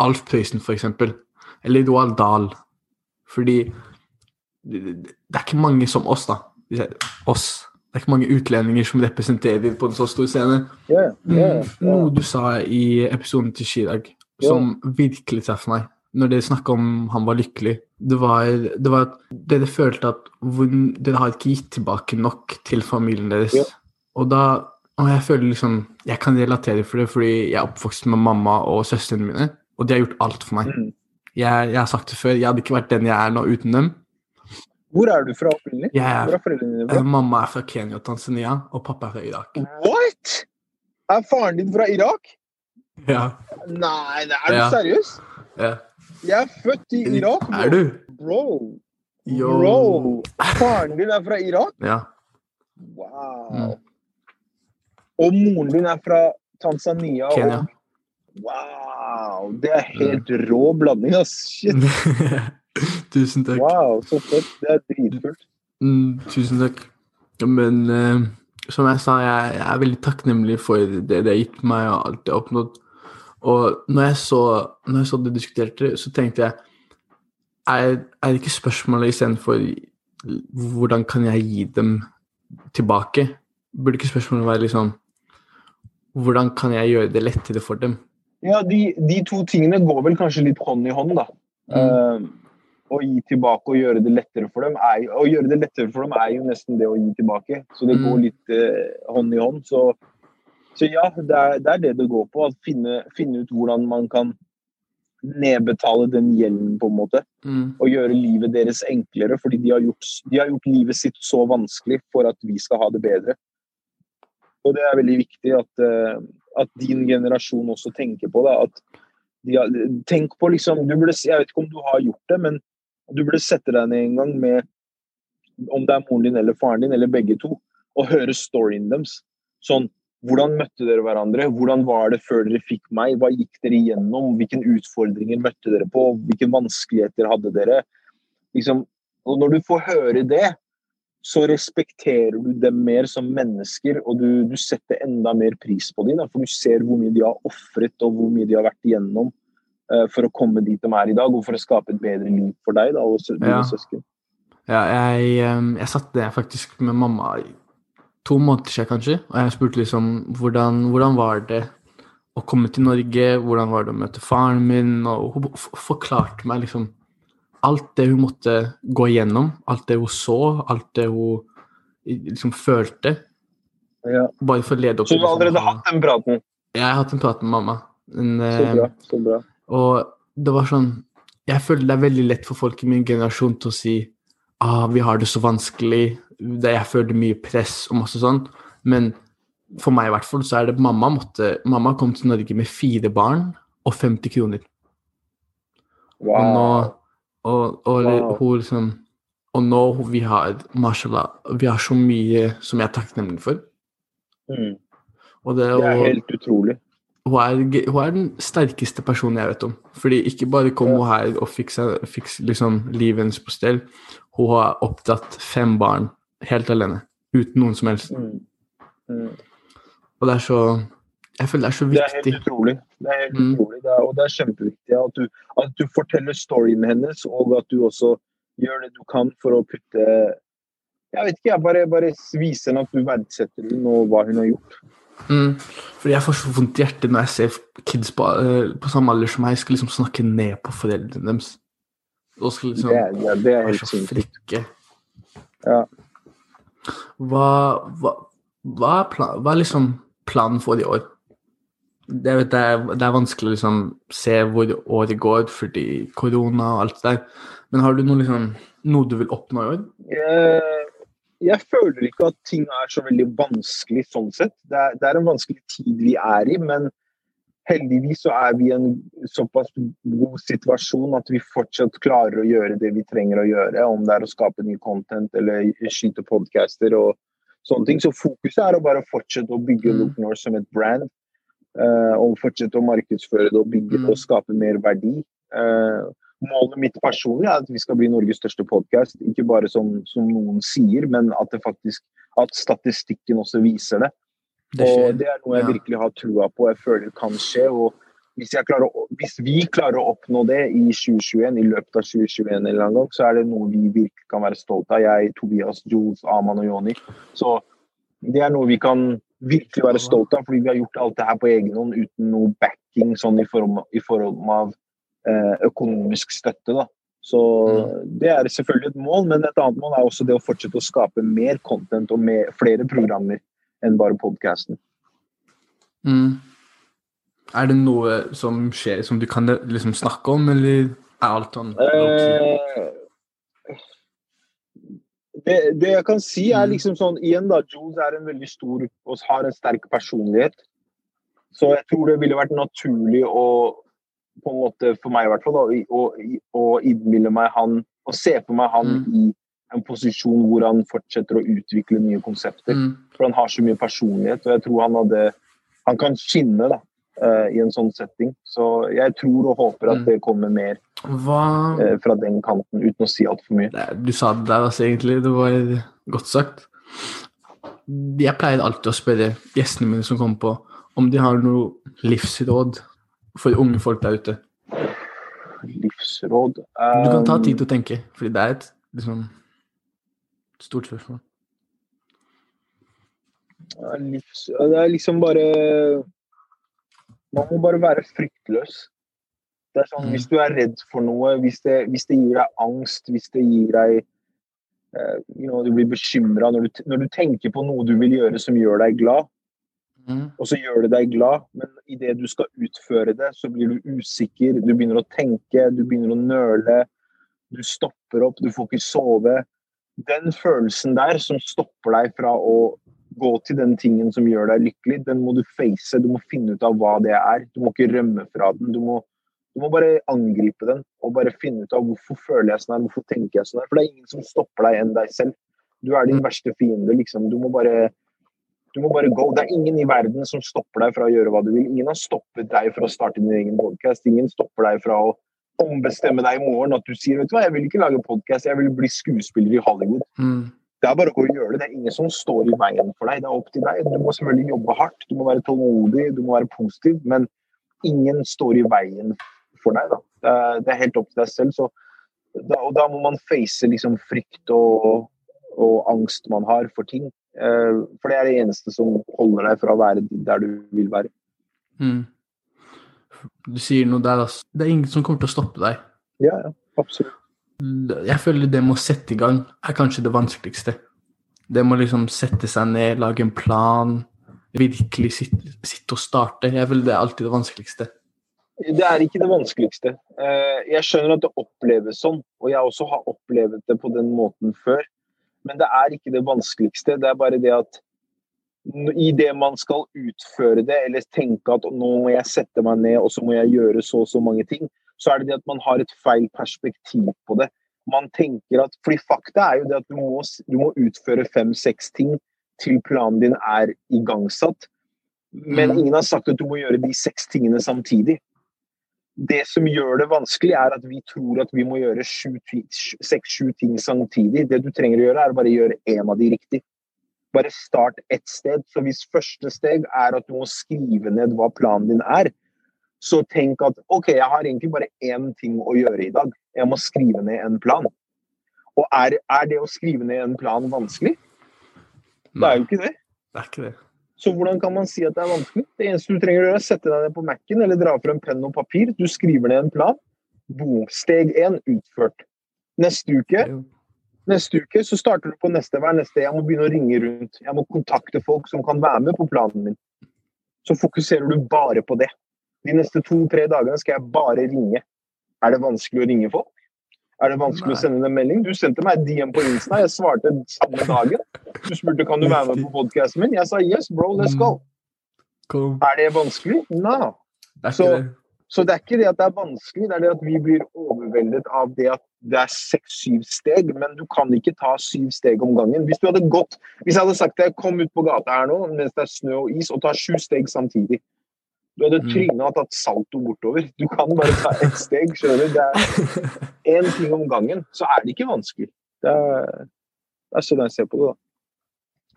Alf Prøysen, eksempel. Eller Roald Dahl. Fordi det, er ikke mange som oss, da. Oss. Det er ikke mange utlendinger som representerer på en så stor scene. Yeah, yeah, ja. Noe du sa i episoden til Chirag som virkelig traff meg, når dere snakka om han var lykkelig, det var, det var at dere følte at dere har ikke gitt tilbake nok til familien deres. Ja. Og da og jeg føler liksom Jeg kan relatere for det fordi jeg er oppvokst med mamma og søstrene mine, og de har gjort alt for meg. Mm. Jeg, jeg har sagt det før, jeg hadde ikke vært den jeg er nå uten dem. Hvor er du fra opprinnelig? Hvor er foreldrene dine eh, mamma er fra Kenya og Tanzania, og pappa er fra Irak. What?! Er faren din fra Irak? Ja, nei, er du Ja. seriøs? ja. Jeg er født i Irak, bro. Er du? Bro. Yo. Bro. Faren din er fra Irak? Ja. Wow. Mm. Og moren din er fra Tanzania? Kenya. Og... Wow. Det er helt rå blanding, ass. Shit. Tusen takk. Wow, så fett. Det er dritkult. Mm, tusen takk. Men uh, som jeg sa, jeg, jeg er veldig takknemlig for det det har gitt meg og alt jeg har oppnådd. Og når jeg så, når jeg så det diskuterte, så tenkte jeg Er, er det ikke spørsmålet istedenfor hvordan kan jeg gi dem tilbake? Burde ikke spørsmålet være liksom Hvordan kan jeg gjøre det lettere for dem? Ja, de, de to tingene går vel kanskje litt hånd i hånd, da. Mm. Uh, å gi tilbake og gjøre det lettere for dem er, å gjøre det lettere for dem er jo nesten det å gi tilbake. Så det Mm. går litt eh, hånd i hånd. Så, så ja, det er, det er det det går på. Finne, finne ut hvordan man kan nedbetale den gjelden, på en måte. Mm. Og gjøre livet deres enklere, fordi de har, gjort, de har gjort livet sitt så vanskelig for at vi skal ha det bedre. Og det er veldig viktig at, eh, at din generasjon også tenker på det. At de har, tenk på liksom du burde, Jeg vet ikke om du har gjort det, men du burde sette deg ned en gang med om det er moren din eller faren din, eller begge to, og høre storyen deres. Sånn hvordan møtte dere hverandre? Hvordan var det før dere fikk meg? Hva gikk dere igjennom? Hvilke utfordringer møtte dere på? Hvilke vanskeligheter hadde dere? Liksom, og når du får høre det, så respekterer du dem mer som mennesker, og du, du setter enda mer pris på dem. Da, for du ser hvor mye de har ofret, og hvor mye de har vært igjennom uh, for å komme dit de er i dag, og for å skape et bedre liv for deg da, og dine Ja. søsken. Ja, jeg, ehm, jeg satt det faktisk med mamma to måneder siden, kanskje. Og jeg spurte liksom hvordan, hvordan var det å komme til Norge, hvordan var det å møte faren min? Og hun forklarte meg liksom alt det hun måtte gå igjennom. Alt det hun så, alt det hun liksom følte. Ja. Bare for å lede opp Så du har liksom allerede hatt den praten? Jeg har hatt en prat med mamma. Men, Så eh, bra. så bra. og det var sånn Jeg føler det er veldig lett for folk i min generasjon til å si ah, vi har det så vanskelig, det, jeg føler mye press og masse sånn. Men for meg i hvert fall så er det mamma måtte Mamma kom til Norge med fire barn og 50 kroner. Wow. Og nå og, og Wow. hun liksom Og nå vi har mashallah, vi har så mye som jeg er takknemlig for. Mm. Og det, er helt utrolig. Hun er, hun er den sterkeste personen jeg vet om. Fordi ikke bare kom hun her og fiksa, seg, liksom livet hennes på stell, hun har oppdratt fem barn helt alene. Uten noen som helst. Mm. Mm. Og det er så Jeg føler det er så Det er viktig. helt utrolig. Det er helt Mm. utrolig. Det er, og det er kjempeviktig at du, at du forteller storyen hennes, og at du også gjør det du kan for å putte Jeg vet ikke, jeg bare, bare viser henne at du verdsetter henne og hva hun har gjort. Mm. Fordi jeg får så vondt i hjertet når jeg ser kids på, eh, på samme alder som meg skal liksom snakke ned på foreldrene deres. Og skal liksom Det ja, det er, det er være helt så frikke. Ja. Hva, hva, hva, er plan, hva er liksom planen for i år? Det, vet jeg, det er vanskelig å liksom se hvor året går fordi korona og alt det der. Men har du noe, liksom, noe du vil oppnå i år? Jeg, jeg føler ikke at ting er så veldig vanskelig sånn sett. Det er, det er en vanskelig tid vi er i, men heldigvis så er vi i en såpass god situasjon at vi fortsatt klarer å gjøre det vi trenger å gjøre, om det er å skape ny content eller skyte podcaster og sånne ting. Så fokuset er å bare fortsette å bygge Mm. Look North som et brand. eh, og fortsette å markedsføre det og bygge det Mm. og skape mer verdi. Eh, målet mitt personlig er at vi skal bli Norges største podkast. Ikke bare som, som noen sier, men at det faktisk at statistikken også viser det. Det. Og det er noe jeg Ja. virkelig har trua på jeg føler kan skje. og hvis, klarer hvis vi klarer å oppnå det i 2021, i løpet av 2021, en eller annen gang, så er det noe vi virkelig kan være stolte av. Jeg, Tobias, Jules, Aman og Joni. Så det er noe vi kan virkelig være stolte av, fordi vi har gjort alt det her på egen hånd uten noe backing sånn i form, i form av økonomisk støtte. da. Så det er selvfølgelig et mål, men et annet mål er også det å fortsette å skape mer content og mer, flere programmer enn bare podkasten. Mm. Er det noe som skjer som du kan liksom snakke om, eller er alt sånn? Eh, det, det jeg kan si, er Mm. liksom sånn Igjen, da. Jules er en veldig stor og har en sterk personlighet. Så jeg tror det ville vært naturlig å på en måte, for meg i hvert fall, å, å, innbille meg han og se på meg han Mm. i en posisjon hvor han fortsetter å utvikle nye konsepter. Mm. For han har så mye personlighet, og jeg tror han hadde Han kan skinne da, uh, i en sånn setting. Så jeg tror og håper at Mm. det kommer mer eh, fra den kanten, uten å si altfor mye. Det, Du sa det der, altså, egentlig. Det var godt sagt. Jeg pleier alltid å spørre gjestene mine som kommer på, om de har noe livsråd for unge folk der ute. Livsråd Du kan ta Um, tid til å tenke, fordi det er et liksom, stort spørsmål. livs, Det er liksom bare Man må bare være fryktløs. Det er sånn, Mm. Hvis du er redd for noe, hvis det, hvis det gir deg angst, hvis det gir deg uh, you know, Du blir bekymra når, når du tenker på noe du vil gjøre som gjør deg glad, Mm. og så gjør det deg glad, men idet du skal utføre det, så blir du usikker, du begynner å tenke, du begynner å nøle, du stopper opp, du får ikke sove. Den følelsen der som stopper deg fra å gå til den tingen som gjør deg lykkelig, den må du face, du må finne ut av hva det er. Du må ikke rømme fra den, du må, du må bare angripe den og bare finne ut av hvorfor føler jeg sånn her, hvorfor tenker jeg sånn her. For det er ingen som stopper deg enn deg selv. Du er din Mm. verste fiende, liksom. Du må bare Du må bare gå. Det er ingen i verden som stopper deg fra å gjøre hva du vil. Ingen har stoppet deg fra å starte din egen podkast. Ingen stopper deg fra å ombestemme deg i morgen at du sier vet du hva, jeg vil ikke lage podkast, jeg vil bli skuespiller i Hollywood. Mm. Det er bare å gjøre det. Det er ingen som står i veien for deg. Det er opp til deg. Du må selvfølgelig jobbe hardt, du må være tålmodig, du må være positiv. Men ingen står i veien for deg. Da. Det er helt opp til deg selv. Så, da, og da må man face liksom, frykt og, og angst man har for ting. Eh, for det er det eneste som holder deg fra å være der du vil være. Mm. Du sier noe der, altså. Det er ingen som kommer til å stoppe deg. Ja, ja, absolutt. Jeg føler det med å sette i gang er kanskje det vanskeligste. Det må liksom sette seg ned, lage en plan, virkelig sitte, sitte og starte. Jeg føler det er alltid det vanskeligste. Det er ikke det vanskeligste. Eh, jeg skjønner at det oppleves sånn, og jeg også har opplevd det på den måten før. Men det er ikke det vanskeligste. Det er bare det at i det man skal utføre det, eller tenke at nå må jeg sette meg ned og så må jeg gjøre så og så mange ting, så er det det at man har et feil perspektiv på det. Man tenker at, fordi Fakta er jo det at du må, du må utføre fem-seks ting til planen din er igangsatt. Men Mm. ingen har sagt at du må gjøre de seks tingene samtidig. Det som gjør det vanskelig, er at vi tror at vi må gjøre seks-sju ting samtidig. Det du trenger å gjøre, er bare å gjøre én av de riktig. Bare start ett sted. Så hvis første steg er at du må skrive ned hva planen din er, så tenk at OK, jeg har egentlig bare én ting å gjøre i dag. Jeg må skrive ned en plan. Og er, er det å skrive ned en plan vanskelig? Det er jo ikke det. Det er ikke det. Så hvordan kan man si at det er vanskelig? Det eneste du trenger å gjøre, er sette deg ned på Mac-en eller dra frem penn og papir. Du skriver ned en plan. Boom. Steg én utført. Neste uke Neste uke så starter du på neste hver neste. Jeg må begynne å ringe rundt. Jeg må kontakte folk som kan være med på planen min. Så fokuserer du bare på det. De neste to-tre dagene skal jeg bare ringe. Er det vanskelig å ringe folk? Er det vanskelig Nei. å sende en melding? Du sendte meg DM på Insta. Jeg svarte samme dagen. Du spurte kan du være med på podkasten min. Jeg sa yes, bro, let's go. Cool. Er det vanskelig? No. Det er Så- det. Så det er ikke det at det er vanskelig, det er det at vi blir overveldet av det at det er seks-syv steg, men du kan ikke ta syv steg om gangen. Hvis du hadde gått, hvis jeg hadde sagt det, deg kom ut på gata her nå mens det er snø og is, og ta sju steg samtidig. Du hadde Mm. tryna og tatt salto bortover. Du kan bare ta ett steg. skjønner? Det er én ting om gangen. Så er det ikke vanskelig. Det er, det er sånn jeg ser på det. da.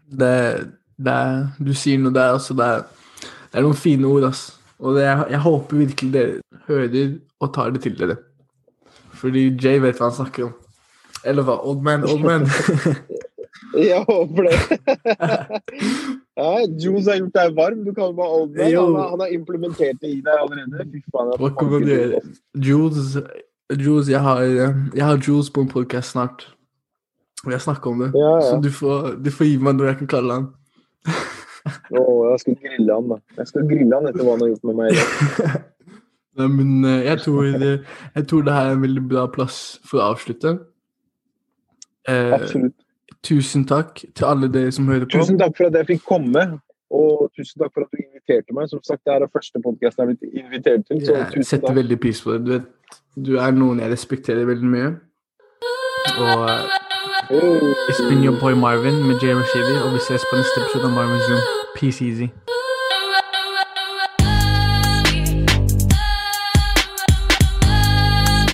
Det, det er, du sier noe der, altså. Det er, det er noen fine ord, ass. Og det, er- jeg håper virkelig dere hører og tar det til dere. Fordi Jay vet hva han snakker om. Eller hva? Old man, old man. Jeg håper det. ja, Jules har gjort deg varm. Du kaller meg old man. Han, har- han har implementert det i deg allerede. Fy faen. Hva kan man gjøre? Jules, Jules jeg, har, jeg har Jules på en podcast snart. Og har snakka om det. Ja, ja. Så du får, du får gi meg noe jeg kan kalle han. Å, jeg skal grille han, da. Jeg skal grille han etter hva han har gjort med meg. Nei, men eh, jeg tror, det, jeg tror det her er en veldig bra plass for å avslutte. Eh, Absolutt. tusen takk til alle dere som hører på. Tusen takk for at jeg fikk komme. Og tusen takk for at du inviterte meg. Som sagt, det er den første podkasten jeg har blitt invitert til. Så Jeg tusen setter takk. veldig pris på det. Du, vet, du er noen jeg respekterer veldig mye. Og eh. It's been your boy Marvin med Jay Rashidi, og vi ses på neste episode av Marvin's Room. Peace easy.